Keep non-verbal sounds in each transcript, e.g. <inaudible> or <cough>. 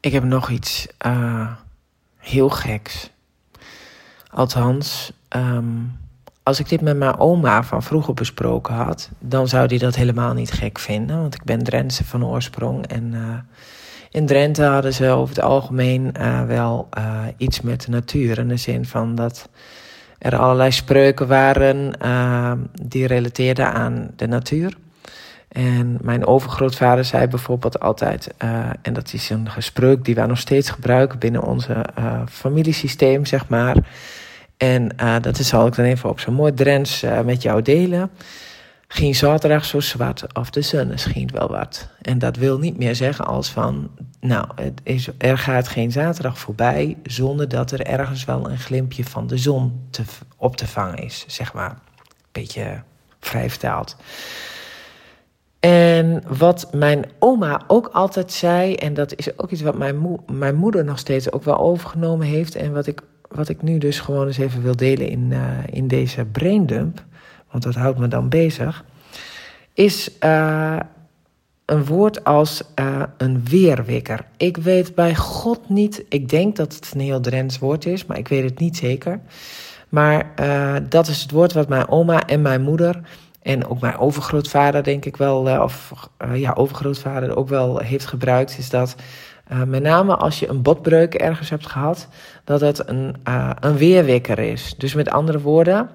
ik heb nog iets uh, heel geks. Althans, um, als ik dit met mijn oma van vroeger besproken had, dan zou die dat helemaal niet gek vinden. Want ik ben Drentse van oorsprong. En uh, in Drenthe hadden ze over het algemeen uh, wel iets met de natuur. In de zin van dat er allerlei spreuken waren die relateerden aan de natuur. En mijn overgrootvader zei bijvoorbeeld altijd, en dat is een gespreuk die wij nog steeds gebruiken binnen onze familiesysteem, zeg maar en uh, dat zal ik dan even op zo'n mooi Drents uh, met jou delen. Geen zaterdag zo zwart of de zon schijnt wel wat. En dat wil niet meer zeggen als van, nou, het is, er gaat geen zaterdag voorbij zonder dat er ergens wel een glimpje van de zon te, op te vangen is, zeg maar. Beetje vrij vertaald. En wat mijn oma ook altijd zei, en dat is ook iets wat mijn, mijn moeder nog steeds ook wel overgenomen heeft, en wat ik wat ik nu dus gewoon eens even wil delen in, uh, in deze braindump, want dat houdt me dan bezig, is uh, een woord als uh, een weerwikker. Ik weet bij God niet, ik denk dat het een heel Drents woord is, maar ik weet het niet zeker. Maar dat is het woord wat mijn oma en mijn moeder en ook mijn overgrootvader, denk ik wel, of ja, overgrootvader ook wel heeft gebruikt, is dat uh, met name als je een botbreuk ergens hebt gehad, dat het een, een weerwekker is. Dus met andere woorden,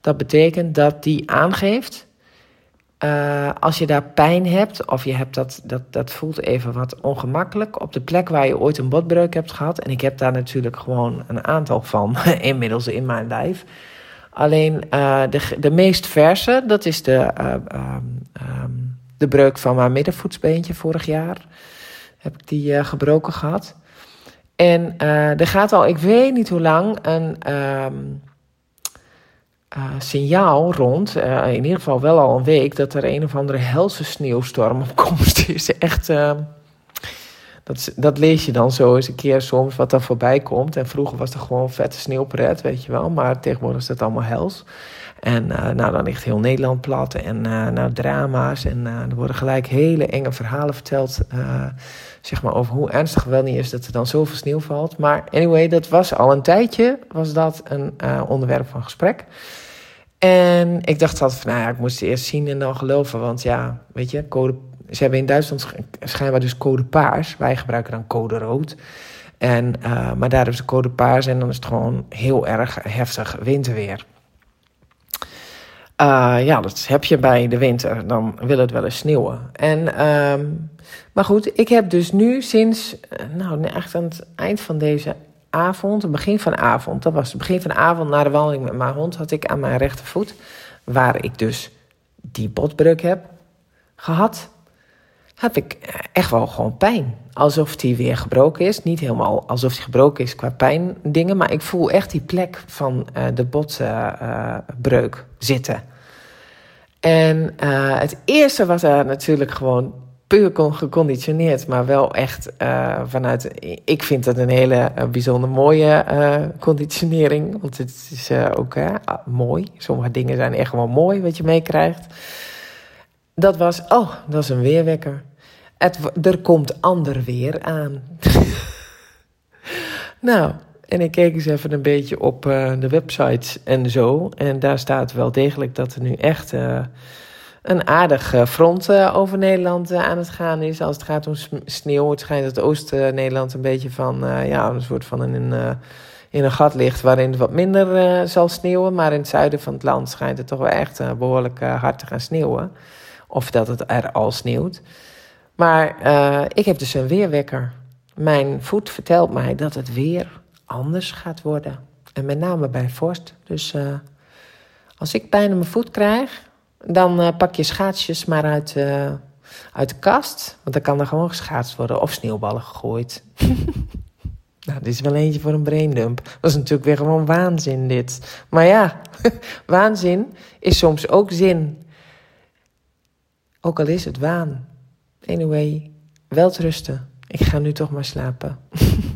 dat betekent dat die aangeeft als je daar pijn hebt, of je hebt dat, dat, dat voelt even wat ongemakkelijk op de plek waar je ooit een botbreuk hebt gehad. En ik heb daar natuurlijk gewoon een aantal van <laughs> inmiddels in mijn lijf. Alleen de, de meest verse, dat is de, um, de breuk van mijn middenvoetsbeentje vorig jaar heb ik die uh, gebroken gehad. En er gaat al, ik weet niet hoe lang, een uh, signaal rond. in ieder geval wel al een week dat er een of andere helse sneeuwstorm op <laughs> komst is. Echt. Dat, dat lees je dan zo eens een keer soms wat er voorbij komt. En vroeger was er gewoon vette sneeuwpret, weet je wel. Maar tegenwoordig is het allemaal hels. En uh, nou, dan ligt heel Nederland plat en uh, nou, drama's. En uh, er worden gelijk hele enge verhalen verteld zeg maar, over hoe ernstig wel niet is dat er dan zoveel sneeuw valt. Maar anyway, dat was al een tijdje was dat een onderwerp van gesprek. En ik dacht altijd van, nou ja, ik moest eerst zien en dan geloven. Want ja, weet je, code, ze hebben in Duitsland schijnbaar dus code paars. Wij gebruiken dan code rood. En, maar daar hebben ze code paars en dan is het gewoon heel erg heftig winterweer. Uh, ja, dat heb je bij de winter. Dan wil het wel eens sneeuwen. En, uh, maar goed, ik heb dus nu sinds, eh, nou, echt aan het eind van deze avond, begin van avond, dat was het begin van de avond na de wandeling met mijn hond, had ik aan mijn rechtervoet, waar ik dus die botbreuk heb gehad, heb ik echt wel gewoon pijn. Alsof die weer gebroken is. Niet helemaal alsof die gebroken is qua pijndingen. Maar ik voel echt die plek van uh, de botbreuk uh, zitten. En het eerste was er natuurlijk gewoon puur geconditioneerd. Maar wel echt vanuit... Ik vind het een hele bijzonder mooie conditionering. Want het is ook mooi. Sommige dingen zijn echt wel mooi wat je meekrijgt. Dat was, oh, dat is een weerwekker. Er komt ander weer aan. <laughs> nou, en ik keek eens even een beetje op uh, de websites en zo. En daar staat wel degelijk dat er nu echt uh, een aardig uh, front over Nederland aan het gaan is. Als het gaat om sneeuw. Het schijnt dat Oost-Nederland een beetje van, ja, een soort van een, in een gat ligt waarin het wat minder zal sneeuwen. Maar in het zuiden van het land schijnt het toch wel echt behoorlijk hard te gaan sneeuwen. Of dat het er al sneeuwt. Maar uh, ik heb dus een weerwekker. Mijn voet vertelt mij dat het weer anders gaat worden. En met name bij vorst. Dus uh, als ik pijn in mijn voet krijg, dan uh, pak je schaatsjes maar uit, uit de kast. Want dan kan er gewoon geschaatst worden of sneeuwballen gegooid. <laughs> nou, dit is wel eentje voor een braindump. Dat is natuurlijk weer gewoon waanzin dit. Maar ja, <laughs> waanzin is soms ook zin. Ook al is het waan. Anyway, wel rusten. Ik ga nu toch maar slapen. <laughs>